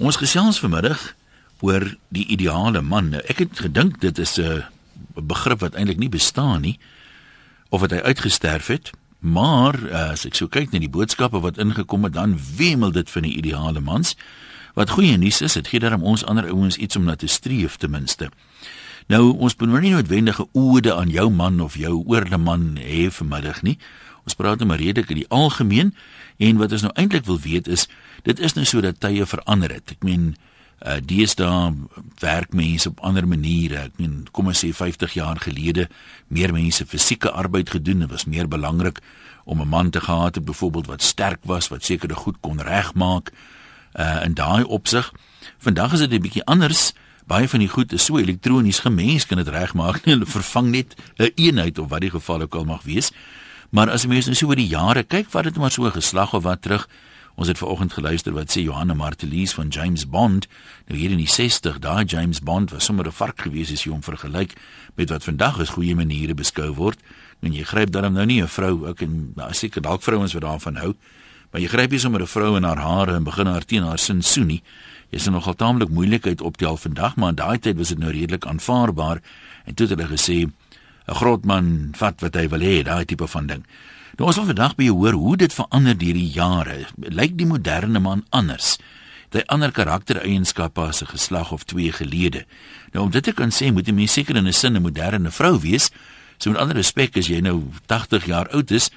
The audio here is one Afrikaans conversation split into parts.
Ons gesels vanmiddag oor die ideale man. Nou, ek het gedink dit is 'n begrip wat eintlik nie bestaan nie of wat hy uitgesterf het, maar as ek so kyk na die boodskappe wat ingekom het, dan wemel dit van die ideale mans. Wat goeie nuus is, dit gee darem ons ander ouens iets om na te streef ten minste. Nou, ons moet nie noodwendige ode aan jou man of jou oorle man hê vanmiddag nie. Ons praat nou maar redelik in die algemeen en wat ons nou eintlik wil weet is dit is nou so dat tye verander het. Ek meen uh deesdae werk mense op ander maniere. Ek meen kom ons sê 50 jaar gelede meer mense fisieke arbeid gedoen. Dit was meer belangrik om 'n man te gehad het byvoorbeeld wat sterk was, wat sekere goed kon regmaak. Uh in daai opsig. Vandag is dit 'n bietjie anders. Baie van die goed is so elektronies gemens kan dit regmaak. Hulle vervang net 'n een eenheid of wat die geval ook al mag wees. Maar as mense nou so oor die jare kyk, wat dit maar so geslag of wat terug Ons het vanoggend geluister wat sê Johanna Martelies van James Bond. Nou hier in die 60, daai James Bond was sommer 'n vark gewees as jy hom vergelyk met wat vandag as goeie maniere beskou word. En jy gryp dan nou nie 'n vrou ook en nou seker dalk vrouens wat daarvan hou, maar jy gryp nie sommer 'n vrou in haar hare en begin haar teen haar sin soen nie. Jy sien nogal taamlik moeilikheid optel vandag, maar in daai tyd was dit nou redelik aanvaarbaar en toe het hulle gesê 'n groot man vat wat hy wil hê, daai tipe van ding. Nou ons wil vandag by jou hoor hoe dit verander deur die jare. Lyk die moderne man anders? Het hy ander karaktereienskappe as 'n geslag of twee gelede? Nou om dit te kan sê, moet jy mens seker in 'n sin 'n moderne vrou wees. So met ander respek as jy nou 80 jaar oud is,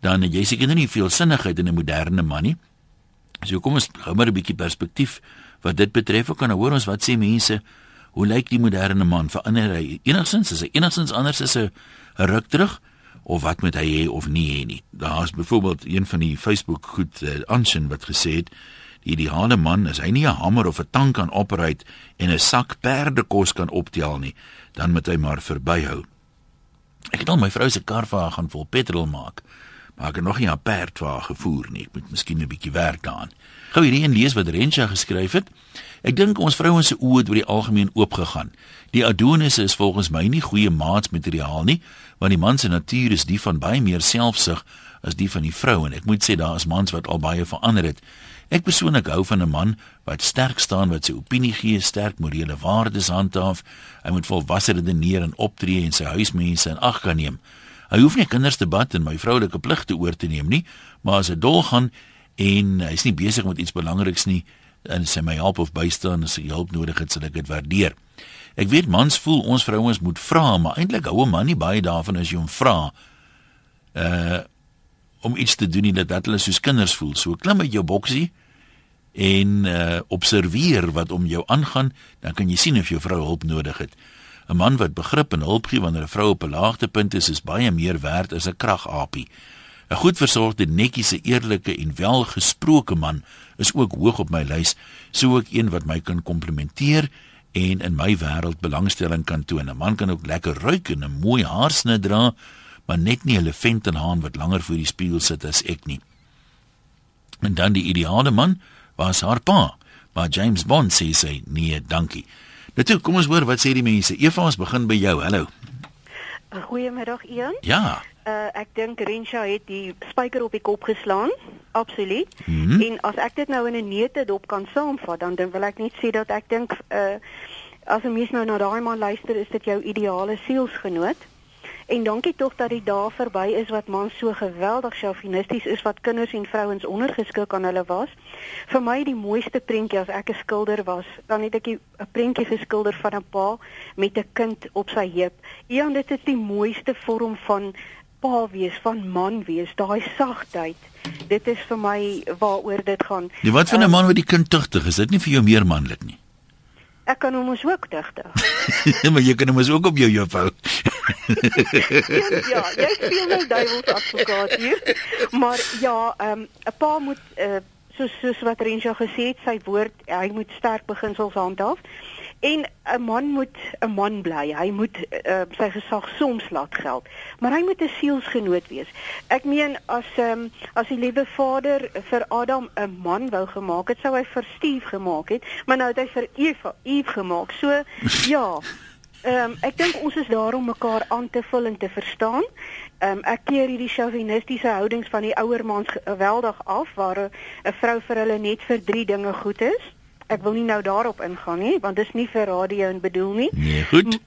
dan jy seker nie veel sinnigheid in 'n moderne man nie. So kom ons gou maar 'n bietjie perspektief wat dit betref. Ek kan nou hoor ons wat sê mense. Hoe lyk die moderne man? Verander hy enigsins? Is hy enigsins anders as 'n ruk terug? of wat moet hy hê of nie hê nie. Daar's byvoorbeeld een van die Facebook goed uh, Anshin wat gesê het die ideale man is hy nie 'n hamer of 'n tang kan operate en 'n sak perdekos kan optel nie, dan moet hy maar verbyhou. Ek het al my vrou se kar vir haar gaan vol petrol maak, maar ek het nog nie 'n perd vir haar gevoer nie. Ek moet miskien 'n bietjie werk daaraan. Gou hierdie een lees wat Rensha geskryf het. Ek dink ons vrouens se oë het oor die algemeen oopgegaan. Die Adonis is volgens my nie goeie maatsmateriaal nie, want die man se natuur is die van baie meer selfsug as die van die vrou en ek moet sê daar is mans wat al baie verander het. Ek persoonlik hou van 'n man wat sterk staan, wat sy opinie gee, sterk morele waardes handhaaf. Hy moet volwasse redeneer en optree en sy huismense in ag kan neem. Hy hoef nie kinders te bad en my vroulike pligte oor te neem nie, maar as hy dol gaan en hy's nie besig met iets belangriks nie en sy my help of bystaan as hy hulp nodig het, sal ek dit waardeer. Ek weet mans voel ons vrouens moet vra, maar eintlik hou 'n man nie baie daarvan as jy hom vra. Uh om iets te doen nie dat hulle soos kinders voel. So klim uit jou boksie en uh observeer wat om jou aangaan, dan kan jy sien of jou vrou hulp nodig het. 'n Man wat begrip en hulp gee wanneer 'n vrou op 'n laagtepunt is, is baie meer werd as 'n kragapie. 'n Goed versorgde, netjiese, eerlike en welgesproke man is ook hoog op my lys, sou ook een wat my kan komplimenteer en in my wêreld belangstelling kan toon. 'n Man kan ook lekker ruik en 'n mooi haarsnit dra, maar net nie 'n elefant en haan wat langer voor die spieël sit as ek nie. En dan die ideale man was haar pa, maar James Bond sê sy nee, dankie. Nou toe, kom ons hoor wat sê die mense. Eva, ons begin by jou. Hallo. Goeiemiddag, Ian. Ja. Uh ek dink Rensha het die spyker op die kop geslaan. Absoluut. Mm -hmm. En as ek dit nou in 'n neute dop kan saamvat, dan dan wil ek net sê dat ek dink uh as 'n mens nou na daai man luister, is dit jou ideale sielsgenoot. En dankie tog dat die dae verby is wat mans so geweldig sjauvinisties is wat kinders en vrouens ondergeskik aan hulle was. Vir my die mooiste prentjie as ek 'n skilder was, dan het ek 'n prentjie geskilder van 'n pa met 'n kind op sy heup. Ja, dit is die mooiste vorm van pa wees, van man wees, daai sagtheid dit is vir my waaroor dit gaan. Die wat van 'n um, man wat die kind tugtig is, dit nie vir jou meer manlik nie. Ek kan hom mos ook tugtig. maar jy kan hom mos ook op jou juffrou. ja, jy speel nou duiwels advokaat hier. Maar ja, ehm um, 'n pa moet uh, soos soos wat Rensha gesê het, sy woord, hy moet sterk beginsels handhaaf. En 'n man moet 'n man bly. Hy moet uh, sy gesag soms laat geld, maar hy moet 'n sielsgenoot wees. Ek meen as um, as die liewe Vader vir Adam 'n man wou gemaak het, sou hy vir Steve gemaak het, maar nou het hy vir Eva Eve gemaak. So ja. Ehm um, ek dink ons is daar om mekaar aan te vul en te verstaan. Ehm um, ek keer hierdie chauvinistiese houdings van die ouer mans geweldig af waar 'n vrou vir hulle net vir 3 dinge goed is ek wil nie nou daarop ingaan nie want dit is nie vir radio en bedoel nie. Nee, goed.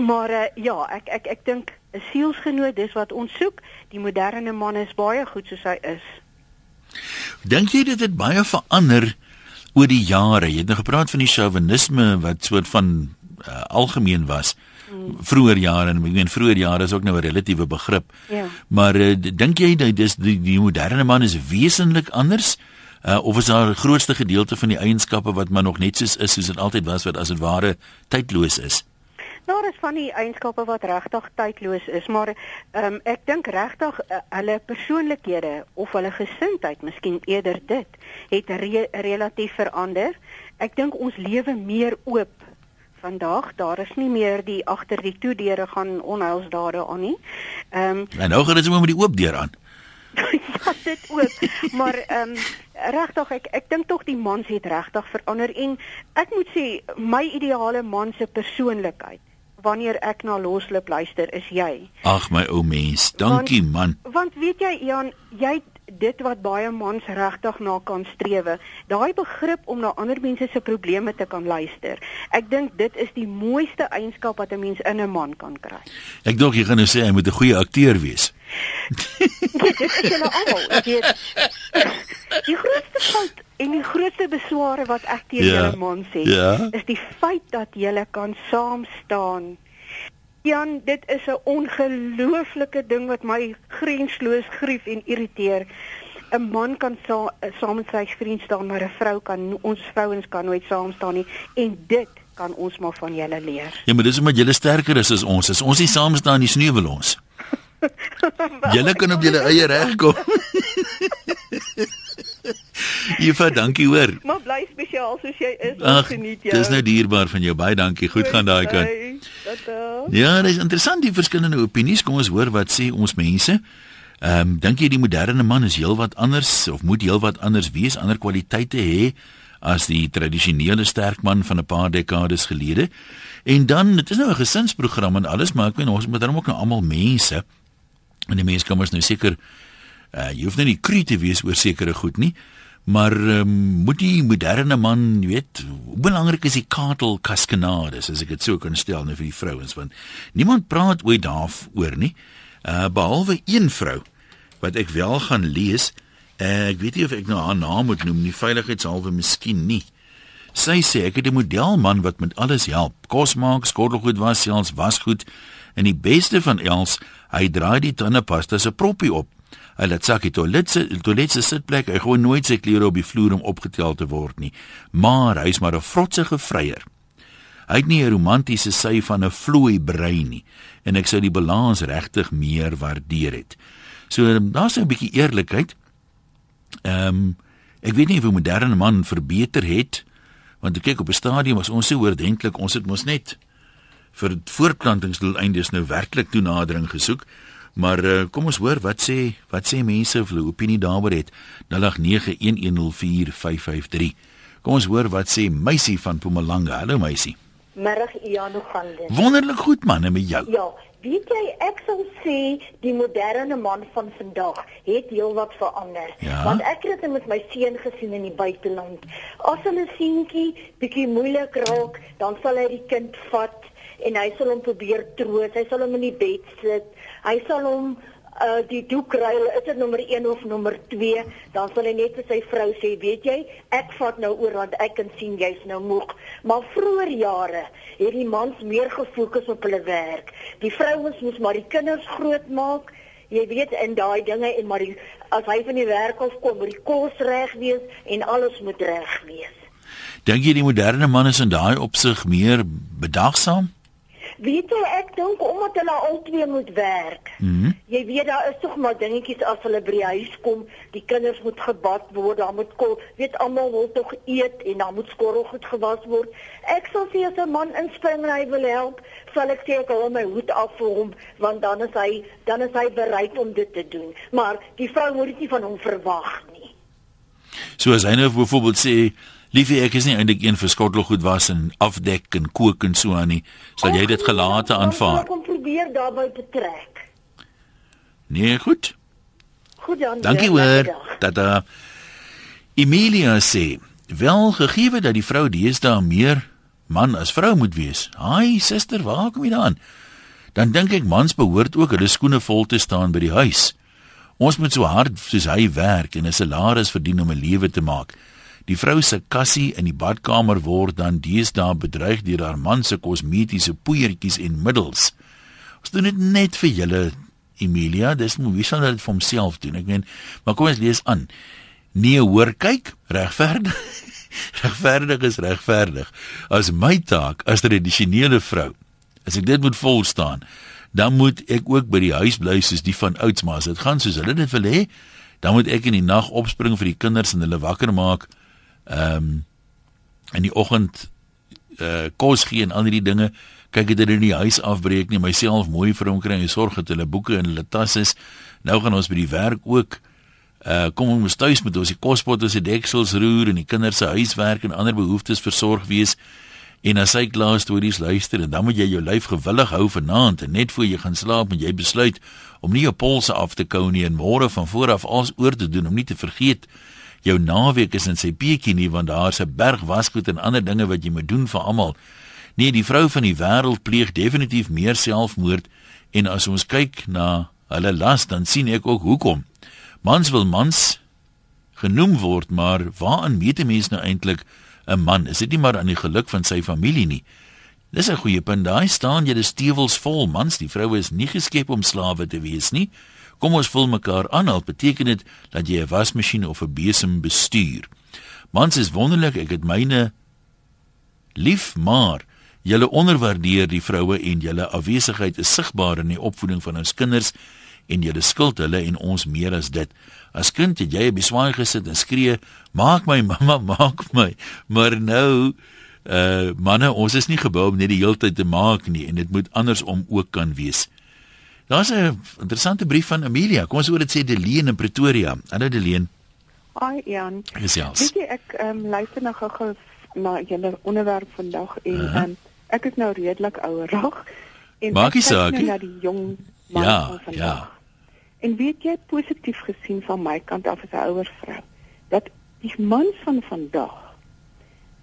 Maar uh, ja, ek ek ek dink 'n sielsgenoot dis wat ons soek. Die moderne man is baie goed soos hy is. Dink jy dit het baie verander oor die jare? Jy het nou gepraat van die chauvinisme wat soort van uh, algemeen was. Hmm. Vroeger jare en ek meen vroeger jare is ook nou 'n relatiewe begrip. Ja. Maar uh, dink jy dat dis die, die moderne man is wesentlik anders? Uh, of is daar 'n grootste gedeelte van die eienskappe wat maar nog net soos is soos dit altyd was wat as dit ware tydloos is? Daar is van die eienskappe wat regtig tydloos is, maar um, ek dink regtig uh, hulle persoonlikhede of hulle gesindheid, miskien eerder dit, het re relatief verander. Ek dink ons lewe meer oop vandag. Daar is nie meer die agter die toedeure gaan onheilsdade aan nie. Ehm um, En nou gaan dit sommer met die oop deur aan. ja, dit ook. Maar ehm um, regtig ek ek dink tog die mans het regtig verander en ek moet sê my ideale man se persoonlikheid wanneer ek na loslip luister is jy. Ag my ou mens, dankie want, man. Want weet jy Jan, jy dit wat baie mans regtig na kan strewe, daai begrip om na ander mense se probleme te kan luister. Ek dink dit is die mooiste eienskap wat 'n mens in 'n man kan kry. Ek dink jy gaan nou sê hy moet 'n goeie akteur wees. dit is julle almal, weet. Die grootste fout en die grootste besware wat ek teen Ja. julle mans het, Ja. is die feit dat julle kan saam staan. Jan, dit is 'n ongelooflike ding wat my grensloos grief en irriteer. 'n Man kan sa saam met sy vriend staan, maar 'n vrou kan ons vrouens kan nooit saam staan nie en dit kan ons maar van julle leer. Ja, maar dis omdat julle sterker is as ons. As ons nie saam staan nie, sneuwel ons. Julle kan op julle eie reg kom. Eva, dankie hoor. Maar bly spesiaal soos jy is. Ag, geniet jou. dis nou dierbaar van jou. Baie dankie. Goed gaan daai kant. Ja, dis interessant die verskillende opinies. Kom ons hoor wat sê ons mense. Ehm um, dink jy die moderne man is heelwat anders of moet heelwat anders wees, ander kwaliteite hê as die tradisionele sterk man van 'n paar dekades gelede? En dan, dit is nou 'n gesinsprogram en alles, maar ek meen ons moet dan ook nou almal mense. En die mense kan mos nou seker uh, jy hoef nou nie krie te wees oor sekere goed nie. Maar um, moet die moderne man, jy weet, hoe belangrik is die katel kaskenades as ek dit so kan stel nou vir die vrouens want niemand praat ooit daaroor nie. Uh behalwe een vrou wat ek wel gaan lees. Uh, ek weet nie of ek nou haar naam moet noem nie, veiligheidshalwe miskien nie. Sy sê ek het 'n modelman wat met alles help. Kos maak, skottelgoed was, selfs wasgoed en die beste van els, hy draai die tandepasta se proppie op. Hy laat sakkie toilet se toilet se sitplek, hy gooi nooit sy klere op die vloer om opgetel te word nie. Maar hy's maar 'n vrotsige vryer. Hy het nie 'n romantiese sy van 'n vloei brein nie en ek sou die balans regtig meer waardeer het. So daar's 'n bietjie eerlikheid. Ehm um, ek weet nie of 'n moderne man verbeter het want ek kyk op 'n stadium was ons so oordentlik, ons het mos net vir voortplantingsdoeleindes nou werklik toenadering gesoek. Maar uh, kom ons hoor wat sê wat sê mense of hulle opinie daaroor het. 0891104553. Kom ons hoor wat sê Meisie van Mpumalanga. Hallo Meisie. Middag Ian, gaan dit? Wonderlik goed man en met jou. Ja, weet jy ek sal sê die moderne man van vandag het heelwat verander. Ja? Want ek het dit met my seun gesien in die buiteland. As hulle seentjie bietjie moeilik raak, dan sal hy die kind vat en hy sal hom probeer troos. Hy sal hom in die bed sit. Hy sal hom uh die doek ruil, is dit nommer 1 of nommer 2, dan sal hy net vir sy vrou sê, weet jy, ek vat nou oor want ek kan sien jy's nou moeg. Maar vroeër jare het die mans meer gefokus op hulle werk. Die vrouens moes maar die kinders grootmaak. Jy weet in daai dinge en maar die, as hy van die werk af kom, moet die kos reg wees en alles moet reg wees. Dink jy die moderne man is in daai opsig meer bedagsaam? Weet jy, ek dink omdat hulle albei moet werk. Mhm. Jy weet daar is tog maar dingetjies as hulle by die huis kom, die kinders moet gebad word, daar moet kol, weet almal wil tog eet en dan moet skorrel goed gewas word. Ek sal sê as 'n man inspring en hy wil help, sal ek sê ek hou my hoed af vir hom want dan is hy dan is hy bereid om dit te doen. Maar die vrou moet dit nie van hom verwag nie. So as hy nou byvoorbeeld sê, "Liefie, ek is nie eintlik een vir skottelgoed was en afdek en kook en so aan nie," sal jy dit gelate aanvaar? Ek kom probeer daarby betrek. Nee, goed. Goed dan. Dankie hoor. Dat uh Emilia sê Wel gegee dat die vrou deesdae meer man as vrou moet wees. Haai suster, waar kom jy daan? Dan dink ek mans behoort ook hulle skoene vol te staan by die huis. Ons moet so hard soos hy werk en 'n salaris verdien om 'n lewe te maak. Die vrou se kassie in die badkamer word dan deesdae bedreig deur haar man se kosmetiese poeiertjies en middels. Ons doen dit net vir julle Emilia, dis moet wie sal dit vir homself doen. Ek meen, maar kom ons lees aan. Nee, hoor kyk, regverdig. regverdig is regverdig. As my taak as tradisionele vrou, as ek dit moet volstaan, dan moet ek ook by die huis bly soos die van ouds, maar as dit gaan soos hulle dit wil hê, dan moet ek in die nag opspring vir die kinders en hulle wakker maak. Ehm um, in die oggend uh kos gee en al die dinge. Kyk dit in die huis afbreek nie. Myself mooi vir hom kry en sorg dat hulle boeke in hulle tas is. Nou gaan ons by die werk ook. Uh kom ons tuis met ons die kospot ons die deksels roer en die kinders se huiswerk en ander behoeftes versorg wees. En as hy klaar stories luister en dan moet jy jou lyf gewillig hou vanaand en net voor jy gaan slaap moet jy besluit om nie jou polse af te kou nie en môre van voor af als oor te doen om nie te vergeet jou naweek is in sy peetjie nie want daar's 'n berg wasgoed en ander dinge wat jy moet doen vir almal nee die vrou van die wêreld pleeg definitief meer selfmoord en as ons kyk na hulle las dan sien ek ook hoekom Mans wil mans genoem word, maar waaraan meet 'n mens nou eintlik 'n man? Is dit nie maar aan die geluk van sy familie nie? Dis 'n goeie punt. Daai staan jy die stewels vol mans, die vroue is nie geskep om slawe te wees nie. Kom ons vul mekaar aan, al beteken dit dat jy 'n wasmasjien of 'n besem bestuur. Mans is wonderlik, ek het myne lief, maar julle onderwaardeer die vroue en julle afwesigheid is sigbaar in die opvoeding van ons kinders en jy skuld hulle en ons meer as dit. As kind het jy beswaai gesit en skree, "Maak my mamma, maak my." Maar nou uh manne, ons is nie gebou om net die hele tyd te maak nie en dit moet andersom ook kan wees. Daar's 'n interessante brief van Amelia. Kom ons hoor dit sê Deleen in Pretoria. Hallo Deleen. Hi Jan. Gesels. Weet jy ek ehm um, luister nou gou-gou na julle onderwerp vandag en ehm uh -huh. um, ek is nou redelik ouerig en Maak ek kyk nou na die jong man ja, van vandag. Ja. En weet jy positief gesien van my kant af as 'n ouer vrou dat die mans van vandag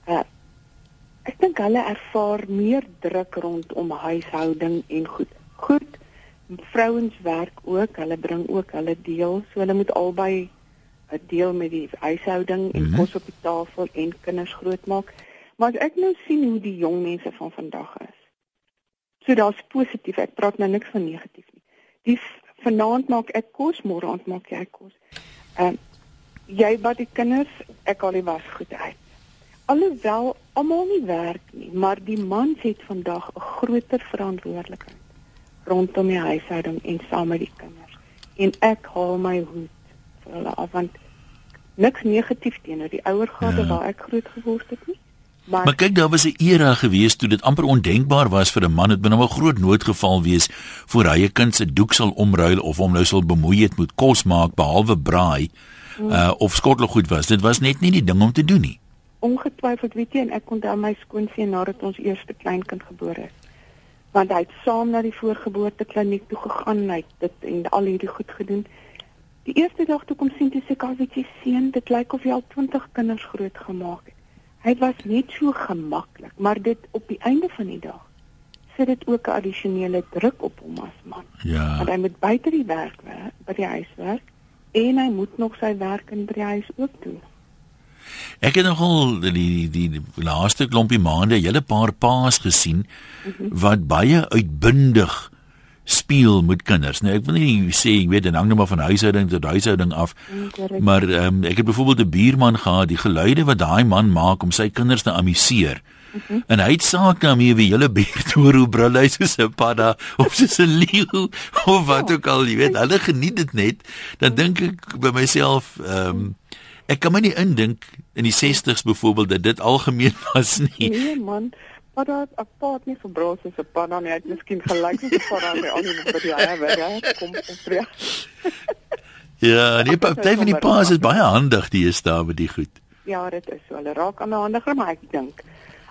uh ek dink hulle ervaar meer druk rondom huishouding en goed. Goed. Vrouens werk ook, hulle bring ook hulle deel, so hulle moet albei 'n deel met die huishouding en mm -hmm. kos op die tafel en kinders grootmaak. Maar as ek nou sien hoe die jong mense van vandag is. So daar's positief, ek praat nou niks van negatief nie. Die vanaand maak ek kos, môre aand maak jy kos. Ehm uh, jy wat die kinders, ek al die was goed uit. Alhoewel almal nie werk nie, maar die man het vandag 'n groter verantwoordelikheid rondom die huishouding en saam met die kinders. En ek haal my hoed vir hulle af want niks negatief teenoor die ouer gade ja. waar ek groot geword het nie. Maar, maar kyk, daar was 'n era gewees toe dit amper ondenkbaar was vir 'n man het binne 'n groot noodgeval wees voor hy 'n kind se doek sal omruil of hom nou sal bemoei het met kos maak behalwe braai hmm. uh, of skottelgoed goed was. Dit was net nie die ding om te doen nie. Ongetwyfeld weet jy en ek onthou my skoonseun nadat ons eerste kleinkind gebore het. Want hy het saam na die voorgeboorte kliniek toe gegaan en hy dit en al hierdie goed gedoen. Die eerste dag toe kom sien seker weet jy seun, dit lyk of jy al 20 kinders groot gemaak het. Hy was net so gemaklik, maar dit op die einde van die dag sit dit ook 'n addisionele druk op hom as man. Ja. Want hy moet buite die werk werk, by die huis werk en hy moet nog sy werk in die huis ook doen. Ek het nogal die die, die, die laaste klompie maande 'n hele paar paas gesien wat baie uitbundig speel met kinders. Nou ek wil nie sê ek weet dit hang net maar van huishouding tot huishouding af. Mm, maar ehm um, ek het byvoorbeeld 'n buurman gehad, die geluide wat daai man maak om sy kinders te amuseer. Mm -hmm. En hy het saak daarmee wie hele buurt hoor hoe brul hy soos 'n padda of soos 'n leeu of wat ook al, jy weet, hulle geniet dit net. Dan dink ek by myself ehm um, ek kan my nie indink in die 60s byvoorbeeld dat dit algemeen was nie. Nee man, Maar dat 'n paat nie verbroos is 'n pan dan net miskien gelyk met 'n pan by al die by die werk kom optree. Ja, die party van die paas is baie handig die is daar met die goed. Ja, dit is so. Hulle raak aan 'n handiger, maar ek dink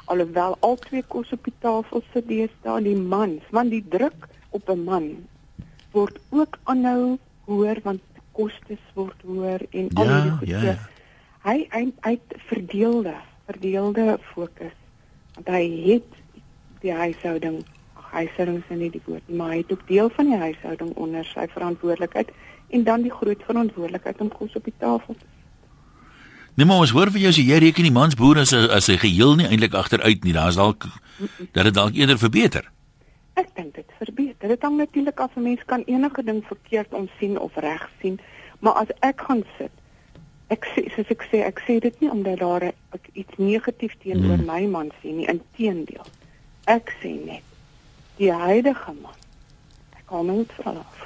alhoewel al twee kos op die tafel sit, daar die man, want die druk op 'n man word ook aanhou hoër want kostes word hoër en al ja, die goed. Ja, hy hy hy verdeelde, verdeelde fokus. Want hy het die huishouding, ag huishouding is nie die woord nie, maar hy het ook deel van die huishouding onder sy verantwoordelikheid en dan die groot verantwoordelikheid om kos op die tafel te Nee maar ons hoor vir jou as jy reken die mansboer as as hy geheel nie eintlik agteruit nie. Daar's dalk dat dit dalk eerder verbeter. Ek dink dit verbeter. Dit hang natuurlik af van mense kan enige ding verkeerd omsien of reg sien, maar as ek gaan sit ek sê soos ek sê ek sê dit nie omdat daar ek iets negatief teenoor hmm. my man sien nie inteendeel. Ek sê net die huidige man ek kan net verlof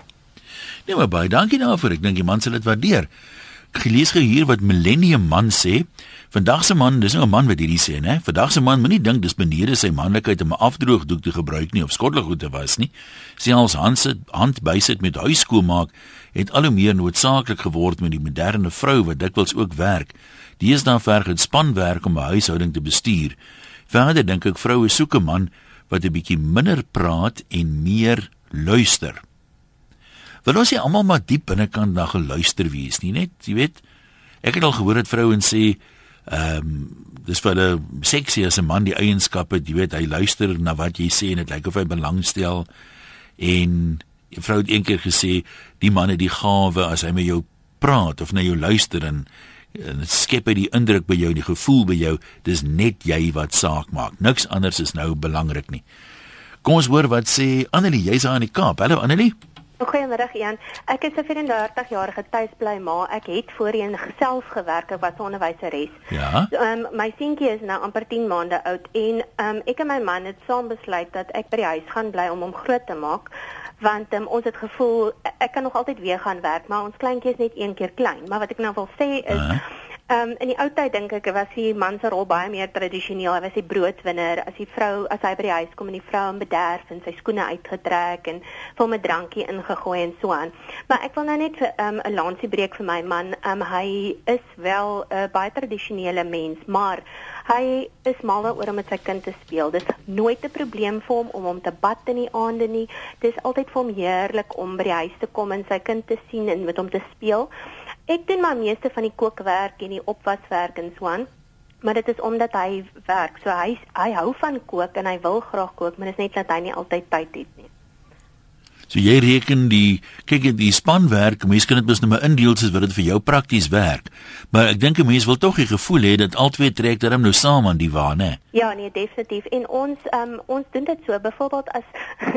nee maar baie dankie daarvoor. Ek dink die man sal dit waardeer. Gelees hier wat millennium man sê vandag se man dis nou 'n man wat hierdie sê nê vandag se man moenie dink dis benede sy manlikheid om 'n afdroogdoek te gebruik nie of skottelgoed te was nie. Selfs hand sit hand bysit met huiskool maak het al hoe meer noodsaaklik geword met die moderne vrou wat dikwels ook werk. Deesdae verg dit spanwerk om 'n huishouding te bestuur. Verder dink ek vroue soek 'n man wat 'n bietjie minder praat en meer luister. Wil ons nie almal maar diep binnekant na geluister wees nie net jy weet ek het al gehoor dat vrouens sê ehm um, dis vir hulle seksie as 'n man die eienskappe jy weet hy luister na wat jy sê en dit lyk of hy belangstel. En 'n vrou het eendag gesê die man het die gawe as hy met jou praat of na jou luister en en dit skep hy die indruk by jou die gevoel by jou dis net jy wat saak maak. Niks anders is nou belangrik nie. Kom ons hoor wat sê Annelie jy's aan die Kaap. Hallo Annelie Goeiemiddag Jan. Ek is 'n 34 jarige tuisbly ma. Ek het voorheen self gewerk ek was 'n onderwyseres. Ja. Ehm um, my seentjie is nou amper 10 maande oud en ehm um, ek en my man het saam besluit dat ek by die huis gaan bly om hom groot te maak want um, ons het gevoel ek kan nog altyd weer gaan werk maar ons kleintjie is net een keer klein. Maar wat ek nou wil sê is uh -huh. Ehm um, in die ou tyd dink ek was die man se rol baie meer tradisioneel. Hy was die broodwinner. As die vrou as hy by die huis kom en die vrou hom bederf en sy skoene uitgetrek en vir hom 'n drankie ingegooi en so aan. Maar ek wil nou net vir ehm, 'n um, lansie breek vir my man. Ehm um, hy is wel 'n uh, baie tradisionele mens, maar hy is mal oor om met sy kind te speel. Dis nooit 'n probleem vir hom om hom te bad in die aande nie. Dis altyd vir hom heerlik om by die huis te kom en sy kind te sien en met hom te speel. Ek doen maar meeste van die kookwerk en die opwaswerk en so aan. Maar dit is omdat hy werk. So hy hy hou van kook en hy wil graag kook, maar dit is net dat hy nie altyd tyd het nie. So jy reken die kyk die spanwerk, mense kan dit mos nou maar indeel soos wat dit vir jou prakties werk. Maar ek dink 'n mens wil tog die gevoel hê dat albei trek daarom nou saam aan die wa, né? Ja, nee, definitief. En ons um, ons doen dit so byvoorbeeld as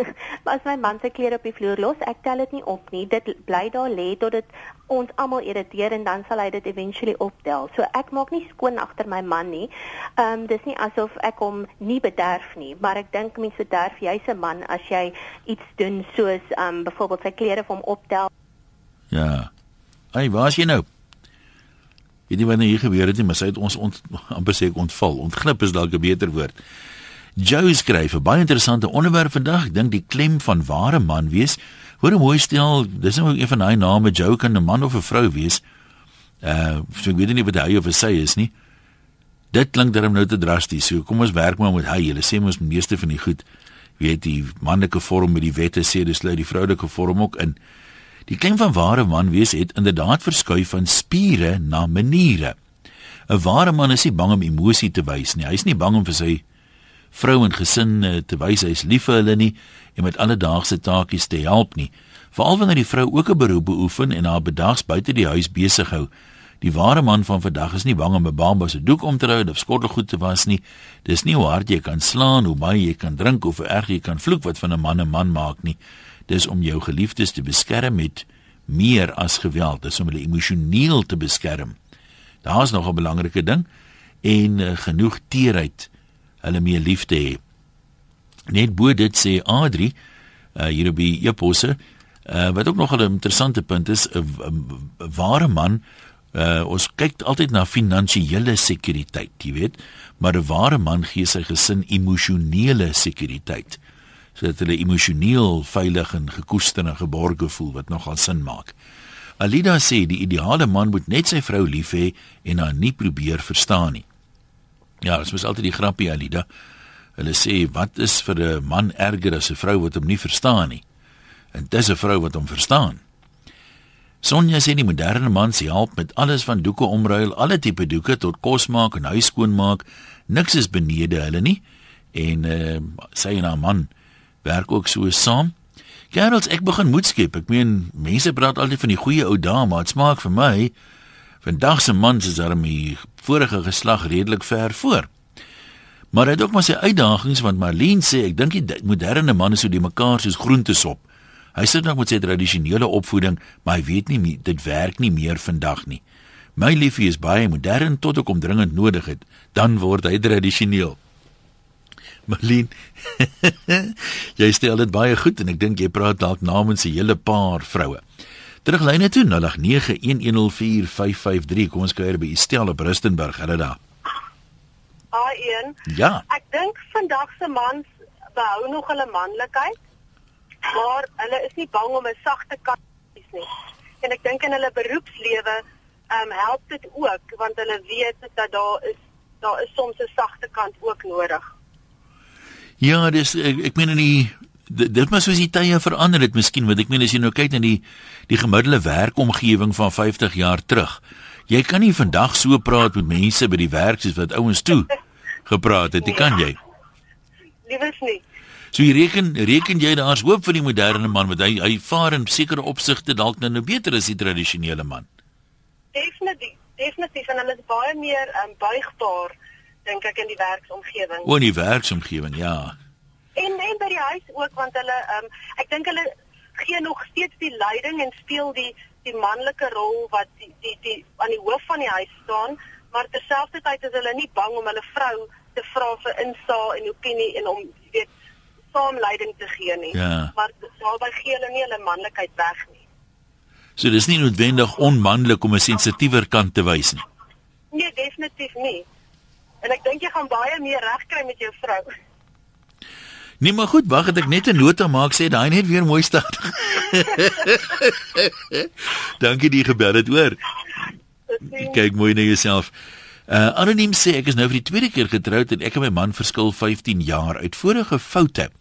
as my man se klere op die vloer los, ek tel dit nie op nie. Dit bly daar lê tot dit ons almal irriteer en dan sal hy dit eventually optel. So ek maak nie skoon agter my man nie. Ehm um, dis nie asof ek hom nie bederf nie, maar ek dink mense bederf jy se man as jy iets doen soos ehm um, byvoorbeeld sy klere vir hom optel. Ja. Hey, waar is jy nou? Weet jy wanneer hier gebeur het nie, maar sy het ons ont, amper sê ek ontval. Ontglip is dalk 'n beter woord. Joe skryf 'n baie interessante onderwerp vandag. Ek dink die klem van ware man wees Hoor hoe mooi stel, dis nou een van daai name Joe kan 'n man of 'n vrou wees. Uh, so ek weet nie wat hy of sy is nie. Dit klink darem nou te drasties. So kom ons werk maar met hy. Hulle sê mos meeste van die goed weet die manlike vorm met die wette sê dis sluit die vroulike vorm ook in. Die klem van ware man wees het inderdaad verskuif van spiere na maniere. 'n Ware man is nie bang om emosie te wys nie. Hy's nie bang om vir sy vrou en gesin uh, te wys hy's lief vir hulle nie en met alledaagse taakies te help nie. Veral wanneer die vrou ook 'n beroep beoefen en haar bedags buite die huis besig hou. Die ware man van vandag is nie bang om 'n bamba se doek om te hou of skottelgoed te was nie. Dis nie hoe hard jy kan slaan, hoe baie jy kan drink of hoe erg jy kan vloek wat van 'n man 'n man maak nie. Dis om jou geliefdes te beskerm met meer as geweld, dis om hulle emosioneel te beskerm. Daar's nog 'n belangrike ding en uh, genoeg teerheid hulle mee lief te hê. Net bo dit sê Adri uh, hier op die eposse uh, wat ook nog 'n interessante punt is 'n ware man uh, ons kyk altyd na finansiële sekuriteit jy weet maar 'n ware man gee sy gesin emosionele sekuriteit sodat hulle emosioneel veilig en gekoester en geborge voel wat nogal sin maak Alida sê die ideale man moet net sy vrou lief hê en haar nie probeer verstaan nie Ja, dit is altyd die grappie Alida. Hulle sê wat is vir 'n man erger as 'n vrou wat hom nie verstaan nie? En dis 'n vrou wat hom verstaan. Sonja sê die moderne man se help met alles van doeke omruil, alle tipe doeke tot kos maak en huis skoon maak. Niks is benede hulle nie. En uh, sy en haar man werk ook so saam. Geralds, ek begin moed skep. Ek meen, mense praat altyd van die goeie ou dae, maar dit smaak vir my vandag se mans is daarmee vorige geslag redelik ver voor. Maar hy het ook maar sy uitdagings want Marlene sê ek dink die moderne man is so die mekaar soos groentesop. Hy sit nog met sy tradisionele opvoeding, maar hy weet nie dit werk nie meer vandag nie. My liefie is baie modern tot ek hom dringend nodig het, dan word hy tradisioneel. Marlene, jy stel dit baie goed en ek dink jy praat dalk namens 'n hele paar vroue. Teruglyne toe 0891104553. Kom ons kuier by Estelle Bristenburg. Hulle daar. Haai een. Ja. Ek dink vandag se mans behou nog hulle manlikheid maar hulle is nie bang om 'n sagte kant te hê nie. En ek dink in hulle beroepslewe ehm um, help dit ook want hulle weet dat daar is daar is soms 'n sagte kant ook nodig. Ja, dis ek, ek meen in die dit moet soos die tye verander het miskien want ek meen as jy nou kyk na die die gemiddelde werkomgewing van 50 jaar terug. Jy kan nie vandag so praat met mense by die werk soos wat ouens toe gepraat het, nee. kan jy? Liewers nie. So jy reken reken jy daar's hoop vir die moderne man want hy hy vaar in sekere opsigte dalk nou, nou beter as die tradisionele man. Definitief, definitief en hulle is baie meer um, buigbaar dink ek in die werksomgewing. O, in die werksomgewing, ja. En en by die huis ook want hulle um, ek dink hulle gee nog steeds die leiding en speel die die manlike rol wat die die die aan die hoof van die huis staan, maar terselfdertyd is hulle nie bang om hulle vrou te vra vir insaag en opinie en om weet saamleiding te gee nie. Ja. Maar daarbey gee hulle nie hulle manlikheid weg nie. So dis nie noodwendig onmanlik om 'n sensitiewer kant te wys nie. Nee, definitief nie. En ek dink jy gaan baie meer regkry met jou vrou. Nee, maar goed, wag, ek net 'n nota maak sê daai net weer mooi staan. Dankie die gebel het hoor. Kyk mooi na jouself. Uh anoniem sê ek is nou vir die tweede keer getroud en ek en my man verskil 15 jaar uit vorige foute.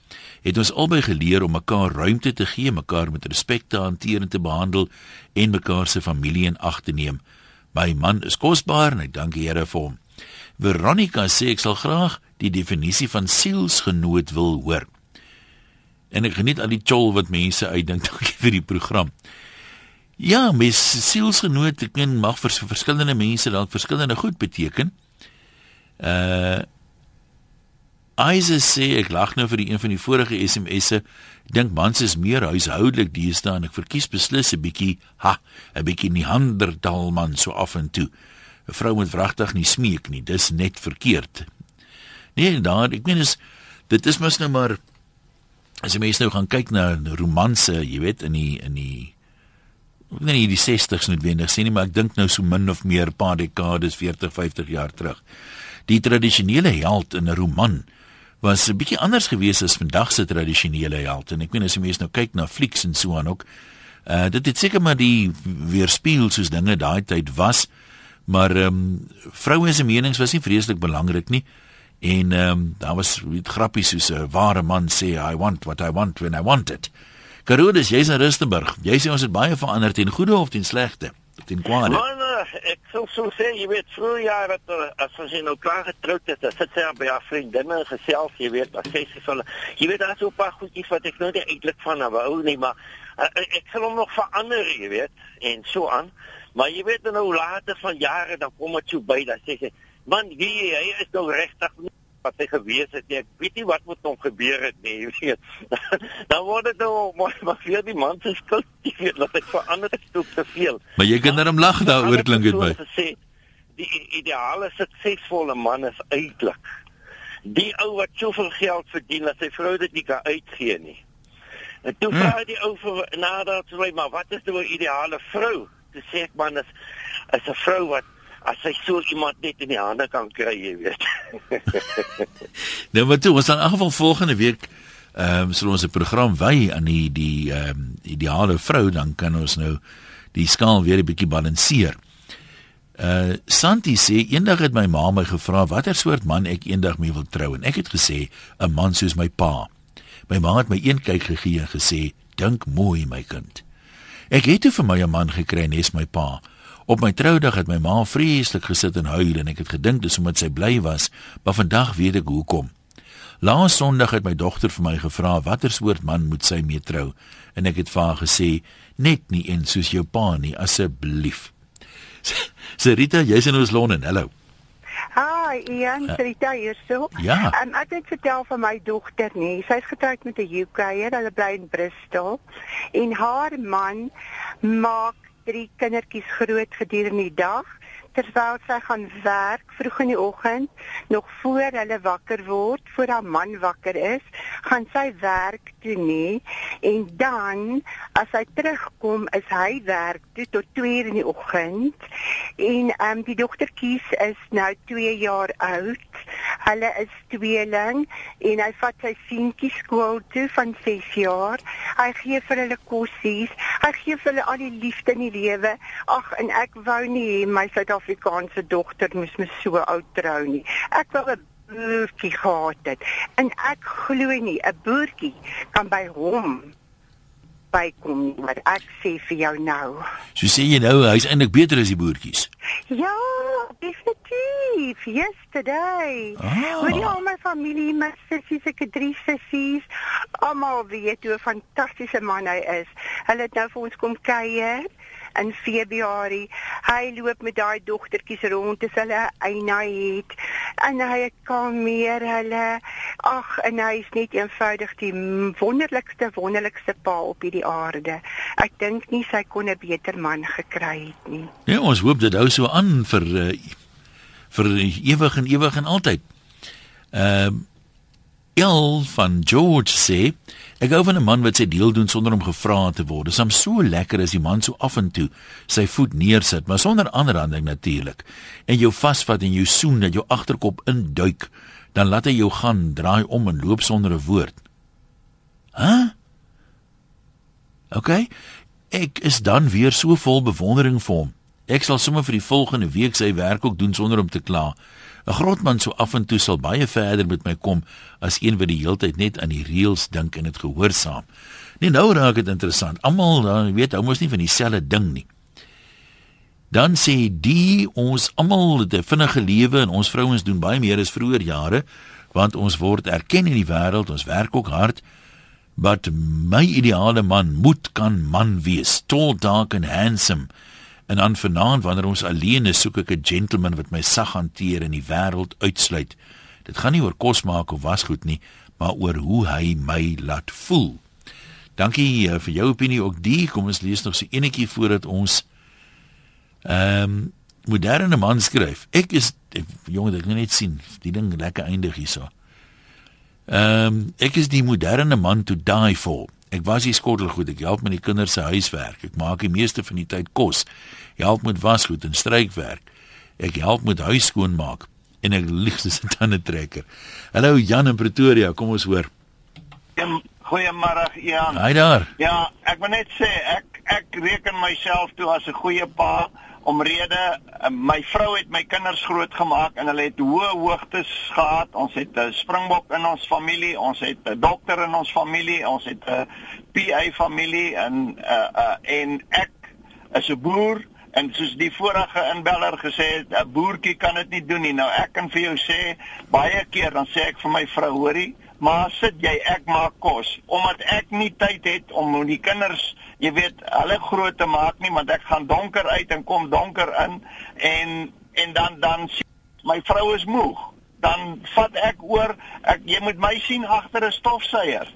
Het ons albei geleer om mekaar ruimte te gee, mekaar met respek te hanteer en te behandel en mekaar se familie in ag te neem. My man is kosbaar en ek dank die Here vir hom. Veronica sê ek sal graag die definisie van sielsgenoot wil hoor. En ek geniet al die chol wat mense uitdink dankie vir die program. Ja, mes sielsgenoot ek ken mag vir verskillende mense dalk verskillende goed beteken. Uh Isa sê ek lag nou vir die een van die vorige SMS'e. Dink mans is meer huishoudelik deesdae en ek verkies beslis 'n bietjie ha, 'n bietjie Neandertal man so af en toe. 'n Vrou moet wragtig nie smeek nie, dis net verkeerd. Nee, daar, ek meen is dit is mos nou maar as jy mense nou gaan kyk na romanse, jy weet in die in die ek weet nie die 60s noodwendig sê nie, maar ek dink nou so min of meer paar dekades 40, 50 jaar terug. Die tradisionele held in 'n roman was 'n bietjie anders gewees as vandag se tradisionele held en ek meen as jy mense nou kyk na flieks en so aan ook, uh dit het seker maar die weerspieël soos dinge daai tyd was, maar ehm um, vroue se menings was nie vreeslik belangrik nie. En ehm um, daar was grappies soos 'n ware man sê I want what I want when I want it. Karodes, jy's in Rustenburg. Jy sê ons het baie verander ten goeie of ten slegte? Ten kwade. Man, ek sou so sê, jy weet, vroeër jare dat eh, as ons nou klaar getroud het, sit sy by haar vriendinne gesels, jy weet, as sy sê so, jy weet daar's so 'n paar goedjies wat ek nou nie eintlik van hou nie, maar uh, ek sal hom nog verander, jy weet, en so aan. Maar jy weet nou later van jare dan kom dit so by dat sê sy, man, wie hy is nou regtig wat hy gewees het nie. Ek weet nie wat met hom gebeur het nie, jy weet. Dan word dit nou maar maar vir die man se skuld, jy weet, dat ek verander het te veel. Maar jy kan net om lag daaroor klink dit my. Sê, die ideale suksesvolle man is eintlik die ou wat soveel geld verdien dat sy vrou dit nie kan uitgee nie. En toe hmm. vra die ou vir nadat sy maar wat is nou 'n ideale vrou? Toe sê ek man is is 'n vrou wat as hy so iemand net in die hande kan kry, jy weet. nou maar toe, ons dan in geval volgende week ehm um, sal ons 'n program wy aan die die ehm um, ideale vrou, dan kan ons nou die skaal weer 'n bietjie balanseer. Uh Santi sê eendag het my ma my gevra watter soort man ek eendag mee wil trou en ek het gesê 'n man soos my pa. My ma het my een kyk gegee en gesê dink mooi my kind. Ek het toe vir my 'n man gekry, nes my pa. Op my troudag het my ma vreeslik gesit en huil en ek het gedink dis omdat sy bly was, maar vandag weet ek hoekom. Laas Sondag het my dogter vir my gevra watter soort man moet sy mee trou en ek het vir haar gesê net nie een soos jou pa nie asseblief. Serita, jy's in ons Londen. Hallo. Hi, Ian, uh, Rita hier so. Ja. Um, ek het vertel van my dogter nie. Sy's getroud met 'n UKer, hulle bly in Bristol. En haar man maak drie kindertjies groot gedurende die dag terwyl sy gaan werk vroeg in die oggend, nog voor hulle wakker word, voor haar man wakker is, gaan sy werk toe nie en dan as hy terugkom is hy werk toe tot 2:00 in die oggend en ehm um, die dogtertjies is nou 2 jaar oud. Hulle is tweeling en hy vat sy seentjie skool toe van 6 jaar. Hy gee vir hulle kossies. Hy gee vir hulle al die liefde in die lewe. Ag en ek wou nie my Suid Suid-Afrikaanse dogter moes me so oud trou nie. Ek wou 'n boertjie gehad het. En ek glo nie 'n boertjie kan by hom bykom nie, maar ek sê vir jou nou. So sê jy nou hy's eintlik beter as die boertjies. Ja, definitief. Yesterday. Ah. Hoe die al my familie, my sissies, ek het drie sissies, almal weet hoe fantastiese man hy is. Hulle het nou vir ons kom kuier in Februarie. Hy loop met daai dogtertjies rond as hulle eina het en hy kan meer hulle ag en hy is net eenvoudig die wonderlikste wonderlikste pa op hierdie aarde. Ek dink nie sy kon 'n beter man gekry het nie. Ja, ons hoop dit hou so aan vir uh, vir ewig en ewig en altyd. Ehm uh, El van George sê Ek hou van 'n man wat sy deel doen sonder om gevra te word. Dit is so lekker as die man so af en toe sy voet neersit, maar sonder aanranding natuurlik. En jou vasvat en jou soen dat jou agterkop induik, dan laat hy jou gaan, draai om en loop sonder 'n woord. Hæ? Huh? OK. Ek is dan weer so vol bewondering vir hom. Ek sal sommer vir die volgende week sy werk ook doen sonder om te kla. 'n Grotman so af en toe sal baie verder met my kom as een wat die heeltyd net aan die reëls dink en dit gehoorsaam. Nee, nou raak dit interessant. Almal, dan weet, hou mos nie van dieselfde ding nie. Dan sê die ons almal het 'n vinnige lewe en ons vrouens doen baie meer as vroeër jare want ons word erken in die wêreld, ons werk ook hard. But my ideale man moet kan man wees, tall, dark and handsome. En dan vanaand wanneer ons alleen is, soek ek 'n gentleman wat my sag hanteer en die wêreld uitsluit. Dit gaan nie oor kos maak of wasgoed nie, maar oor hoe hy my laat voel. Dankie uh, vir jou opinie ook die. Kom ons lees nog so enetjie voordat ons ehm um, moderne man skryf. Ek is ek, jong, ek kan net sien die ding lekker eindig hierso. Ehm um, ek is die moderne man to die for. Ek was hier skottelgoed, ek help met die kinders se huiswerk. Ek maak die meeste van die tyd kos. Help met wasgoed en strykwerk. Ek help met huis skoonmaak en ek liefste se tande trekker. Hallo Jan in Pretoria, kom ons hoor. Goeiemôre Jan. Haai daar. Ja, ek wil net sê ek ek reken myself toe as 'n goeie pa omrede eh, my vrou het my kinders grootgemaak en hulle het hoë hoogtes gehad. Ons het 'n springbok in ons familie, ons het 'n dokter in ons familie, ons het 'n PA familie en uh, uh, en ek is 'n boer en soos die vorige inbeller gesê het, 'n boertjie kan dit nie doen nie. Nou ek kan vir jou sê baie keer dan sê ek vir my vrou, hoorie, maar sit jy ek maak kos omdat ek nie tyd het om die kinders jy weet hulle groot te maak nie want ek gaan donker uit en kom donker in en en dan dan my vrou is moeg. Dan vat ek oor ek jy moet my sien agter 'n stofsuier.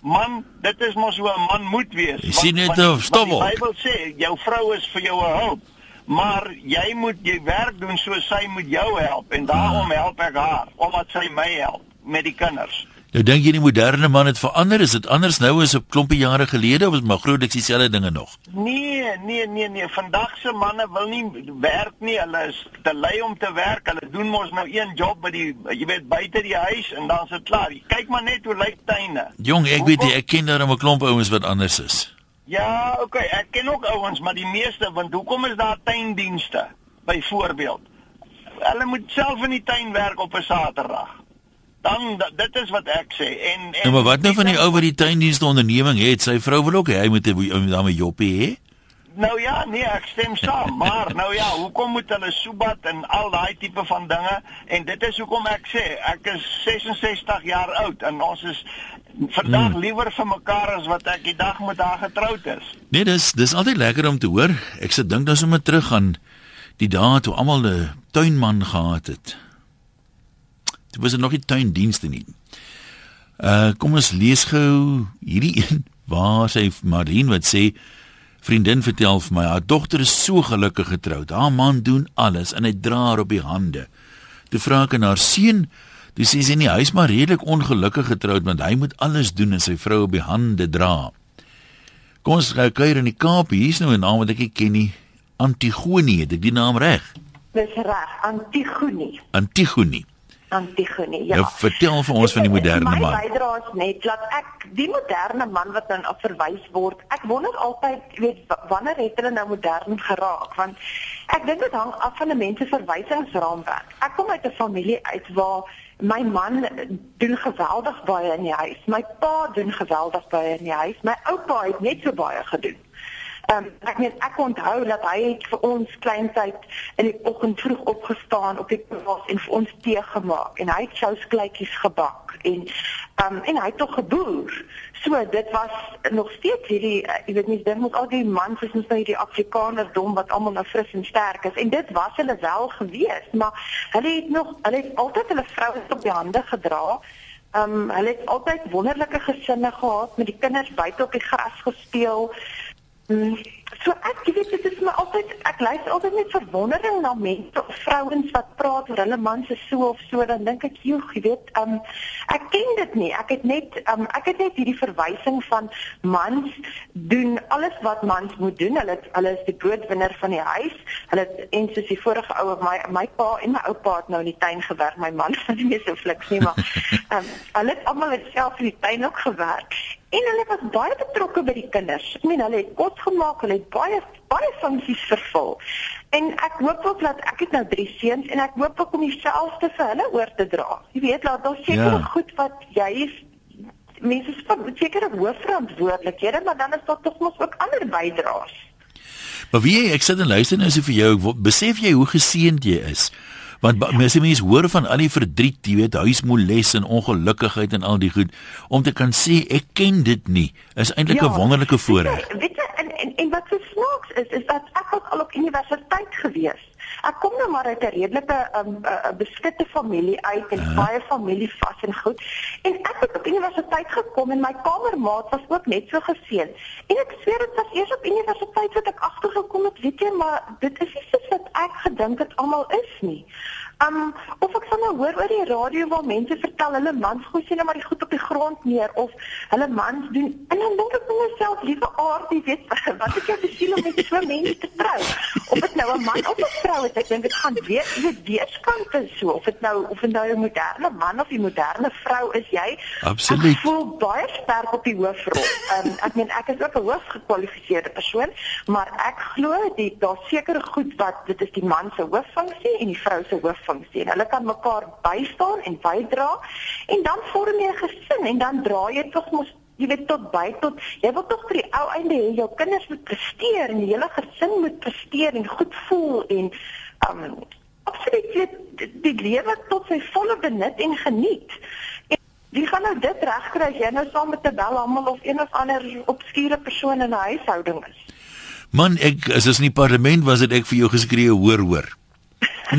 Man dit is mos hoe 'n man moet wees. Jy sien net of stof die Bybel sê jou vrou is vir jou 'n hulp. Maar jy moet jy werk doen so sy moet jou help. En daarom help ek haar omdat sy my help met die kinders Nou dink jy die moderne man het verander? Is dit anders nou as 'n klompie jare gelede of is maar groot dieselfde dinge nog? Nee, nee, nee, nee. Vandag se manne wil nie werk nie. Hulle is te lui om te werk. Hulle doen mos nou een job by die jy weet buite die huis en dan is dit klaar. Kyk maar net hoe lyk tuine. Jong, ek weet jy, ek ken daar 'n klomp ouens wat anders is. Ja, okay, ek ken ook ouens, maar die meeste want hoekom is daar tuindienste byvoorbeeld? Hulle moet self in die tuin werk op 'n Saterdag dan dit is wat ek sê. En en nou, maar wat nou van die ou wat die tuindienste onderneming het? Sy vrou wil ook hê hy moet 'n dame joppie hê. Nou ja, nee, ek stem saam, maar nou ja, hoekom moet hulle soebat en al daai tipe van dinge? En dit is hoekom ek sê ek is 66 jaar oud en ons is vandag hmm. liewer vir mekaar as wat ek die dag met haar getroud is. Nee, dis dis altyd lekker om te hoor. Ek se dink nou sommer terug aan die dae toe almal 'n tuinman gehad het. Dit was nog nie tuindienste nie. Uh kom ons lees gou hierdie een waar sy Marien wat sê vriendin vertel vir my haar dogter is so gelukkig getroud. Haar man doen alles en hy dra haar op die hande. Toe vra ek aan haar seun, dis sy sê nie hy's maar redelik ongelukkig getroud want hy moet alles doen en sy vrou op die hande dra. Kom ons kuier in die Kaap. Hier's nou 'n naam wat ek nie ken nie. Antigone, het ek die naam reg? Dis reg, Antigone. Antigone. Antigone. Ja. Nou vertel vir ons van die moderne man. My bydrae is net dat ek die moderne man wat dan verwys word. Ek wonder altyd, weet wanneer het hulle nou modern geraak? Want ek dink dit hang af van 'n mens se verwysingsraamwerk. Ek kom uit 'n familie uit waar my man doen geweldig baie in die huis. My pa doen geweldig baie in die huis. My oupa het net so baie gedoen. Um, ek meen ek onthou dat hy het vir ons kleintyd in die oggend vroeg opgestaan op die plaas en vir ons tee gemaak en hy het souskleitjies gebak en um, en hy het tog geboer. So dit was nog steeds hierdie uh, jy weet nie ding met al die mans is net nou hierdie Afrikaners dom wat almal nou fris en sterk is en dit was hulle wel gewees, maar hulle het nog hulle het altyd hulle vroue op die hande gedra. Ehm um, hulle het altyd wonderlike gesinne gehad met die kinders buite op die gras gespeel. Mm. So ek weet dit is my altyd ek luister altyd met verwondering na mense of vrouens wat praat oor hulle mans is so of so dan dink ek joh jy weet um, ek ken dit nie. Ek het net um, ek het net hierdie verwysing van mans doen alles wat mans moet doen. Hulle hulle is die broodwinner van die huis. Hulle en soos die vorige ouer my my pa en my oupa het nou in die tuin gewerk. My man was nie so fliks nie maar um, hulle het almal self in die tuin ook gewerk En hulle was baie betrokke by die kinders. Ek meen hulle het kos gemaak, hulle het baie baie funksies vervul. En ek hoop ook dat ek het nou drie seuns en ek hoop ook om dieselfde vir hulle oor te dra. Jy weet, laat daar seker ja. goed wat jy is mense is seker hoofverantwoordelikhede, maar dan is daar tog nog ook ander bydraes. Maar wie ek sit en luister nou so vir jou, besef jy hoe geseënd jy is? Want ja. mense mense hoor van al die verdriet, jy weet, huismoles en ongelukkigheid en al die goed om te kan sê ek ken dit nie is eintlik 'n ja, wonderlike voorreg. Weet jy en, en en wat so snaaks is is dat ek al op universiteit gewees. Ek kom nou maar uit 'n redelike um, uh, beskitte familie uit en uh. baie familie vas en goed. En ek het op universiteit gekom en my kamermaat was ook net so geseën. En ek sweer dit was eers op universiteit wat ek agtergekom het, weet jy, maar dit is nie soos wat ek gedink het almal is nie. Um of ek sal nou hoor oor die radio waar mense vertel hulle mans gooi sien maar die goed op die grond neer of hulle mans doen en dan dink ek vir myself liewe aardie weet wat ek jou besiel om met so mense te trou of dit nou 'n man of 'n vrou is ek dink dit gaan weer weet weerskante so. Of dit nou of dit nou 'n moderne man of 'n moderne vrou is jy absoluut. ek voel baie sterk op die hoofrol. Um, ek meen ek is ook 'n hoogs gekwalifiseerde persoon maar ek glo die daar seker goed wat dit is die man se hooffunksie en die vrou se hoof funksie. Hulle kan mekaar bystaan en bydra en dan vorm jy 'n gesin en dan dra jy tog mos jy weet tot by tot jy wil tog vir die ou einde hê jou kinders moet presteer en die hele gesin moet presteer en goed voel en um absoluut die, die lewe tot sy volle benut en geniet. En wie gaan nou dit regkry as jy nou saam met 'n bel almal of een of ander obskure persoon in 'n huishouding is? Man, ek as is in die parlement was dit ek vir jou geskree hoor hoor.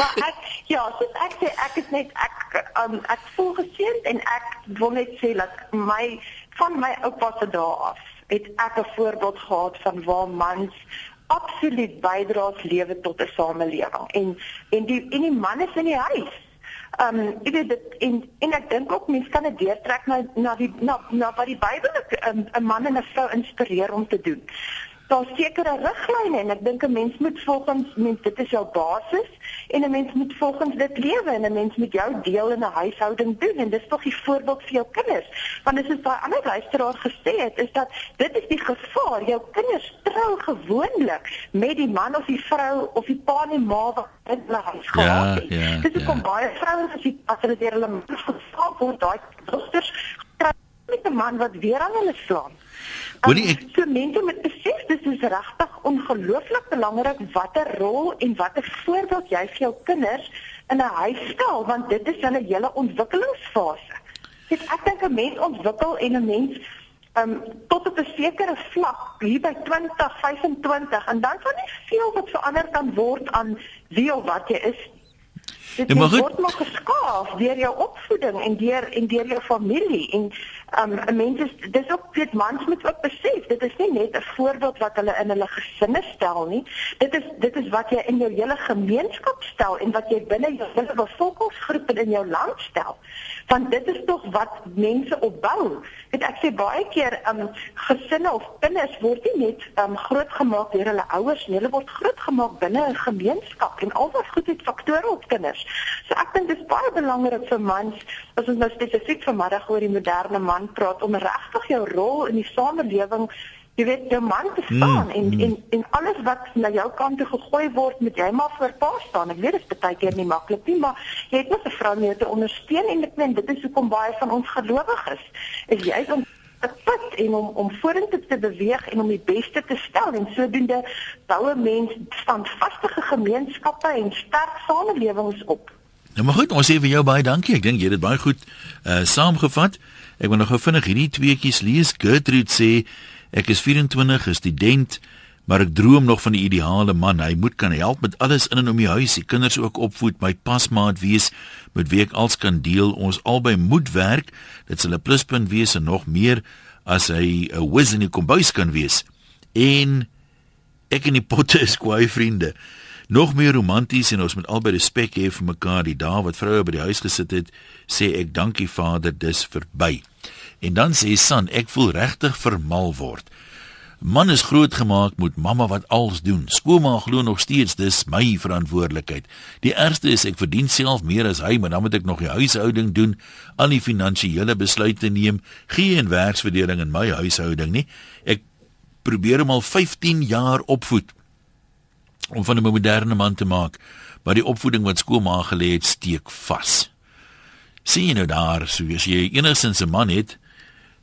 maar ek ja, so ek sê ek is net ek um, ek voel geseënd en ek wil net sê dat my van my oupa se dae af het ek 'n voorbeeld gehad van waar mans absoluut bydra tot lewe tot 'n samelewing en en die en die man is in die huis. Um, jy weet dit en en ek dink ook mense kan dit deurtrek na na die na, na wat die Bybel 'n um, man en 'n vrou inspireer om te doen. Daar's sekere riglyne en ek dink 'n mens moet volgens mens dit is jou basis en 'n mens moet volgens dit lewe en 'n mens moet jou deel in 'n huishouding doen en dis tog die voorbeeld vir jou kinders. Want dis is daai ander luisteraar gesê het is dat dit is die gevaar. Jou kinders trou gewoonlik met die man of die vrou of die pa en die ma wat in hulle huis gehad het. Ja, ja, dis ja. kom baie vrouens as jy as hulle deur hulle man geslaap word, daai dogters met 'n man wat weer aan hulle slaan. Hoorie ek so mense moet besef dis is regtig ongelooflik belangrik watter rol en watter voorbeeld jy vir jou kinders in 'n huis stel want dit is hulle hele ontwikkelingsfase. Dit ek dink 'n mens ontwikkel en 'n mens um tot op 'n sekere vlak hier by 20, 25 en dan kan nie veel wat verander kan word aan wie of wat jy is Dit ja, word maar geskaaf deur jou opvoeding en deur en deur jou familie. En um 'n mens is dis ook weet mans moet ook besef dit is nie net 'n voorbeeld wat hulle in hulle gesinne stel nie. Dit is dit is wat jy in jou hele gemeenskap stel en wat jy binne jou hele bevolkingsgroep in jou land stel. Want dit is tog wat mense opbou. Weet ek sê baie keer um gesinne of kinders word nie net um grootgemaak deur hulle ouers nie. Hulle word grootgemaak binne 'n gemeenskap en al wat goed het faktore op kinders So ek dink dit is baie belangrik vir mans as ons nou spesifiek vanmiddag oor die moderne man praat om regtig jou rol in die samelewing jy weet jou man te staan mm, en, mm. en en alles wat na jou kant toe gegooi word met jy maar voor pa staan. Ek weet dit is baie keer nie maklik nie, maar jy het net 'n vrou mee te ondersteun en ek dink dit is hoekom baie van ons gelowiges is. Is jy om pad en om om vorentoe te beweeg en om die beste te stel en sodoende boue mens standvaste gemeenskappe en sterk samelewings op. Nou maar goed, ons sê vir jou baie dankie. Ek dink jy het dit baie goed uh saamgevat. Ek wil nog gou vinnig hierdie tweeetjies lees. Gertrude sê ek is 24, 'n student, maar ek droom nog van die ideale man. Hy moet kan help met alles in en om die huis, die kinders ook opvoed, my pasmaat wees met wie ek als kan deel. Ons albei moet werk. Dit sal 'n pluspunt wees en nog meer as hy 'n whiz in die kombuis kan wees. En ek en die potte is kwai vriende. Nog meer romanties en ons moet albei respek hê vir mekaar. Die dae wat vroue by die huis gesit het, sê ek dankie Vader, dis verby. En dan sê San, ek voel regtig vermal word. Man is grootgemaak met mamma wat alles doen. Skoolma glo nog steeds dis my verantwoordelikheid. Die ergste is ek verdien self meer as hy, maar dan moet ek nog die huishouding doen, al die finansiële besluite neem, geen werksverdeling in my huishouding nie. Ek probeer hom al 15 jaar opvoed om van 'n moderne man te maak, maar die opvoeding wat skoolma gelê het, steek vas. Sien jy nou daar, so as jy enigsins 'n man het,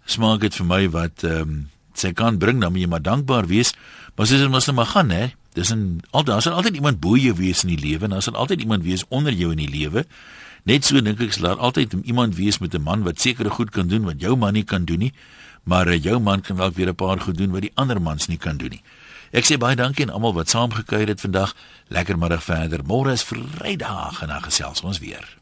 smaak dit vir my wat ehm um, sy kan bring dan moet jy maar dankbaar wees. Maar soos dit mos nou maar gaan hè. Dis 'n altyd daar sal altyd iemand bo jou wees in die lewe en daar sal altyd iemand wees onder jou in die lewe. Net so dink ek sal daar altyd iemand wees met 'n man wat sekere goed kan doen wat jou man nie kan doen nie, maar eh, jou man kan dalk weer 'n paar goed doen wat die ander mans nie kan doen nie. Ek sê baie dankie aan almal wat saamgekuier het vandag. Lekker middag verder. Môre is Vrydag en dan gesels ons weer.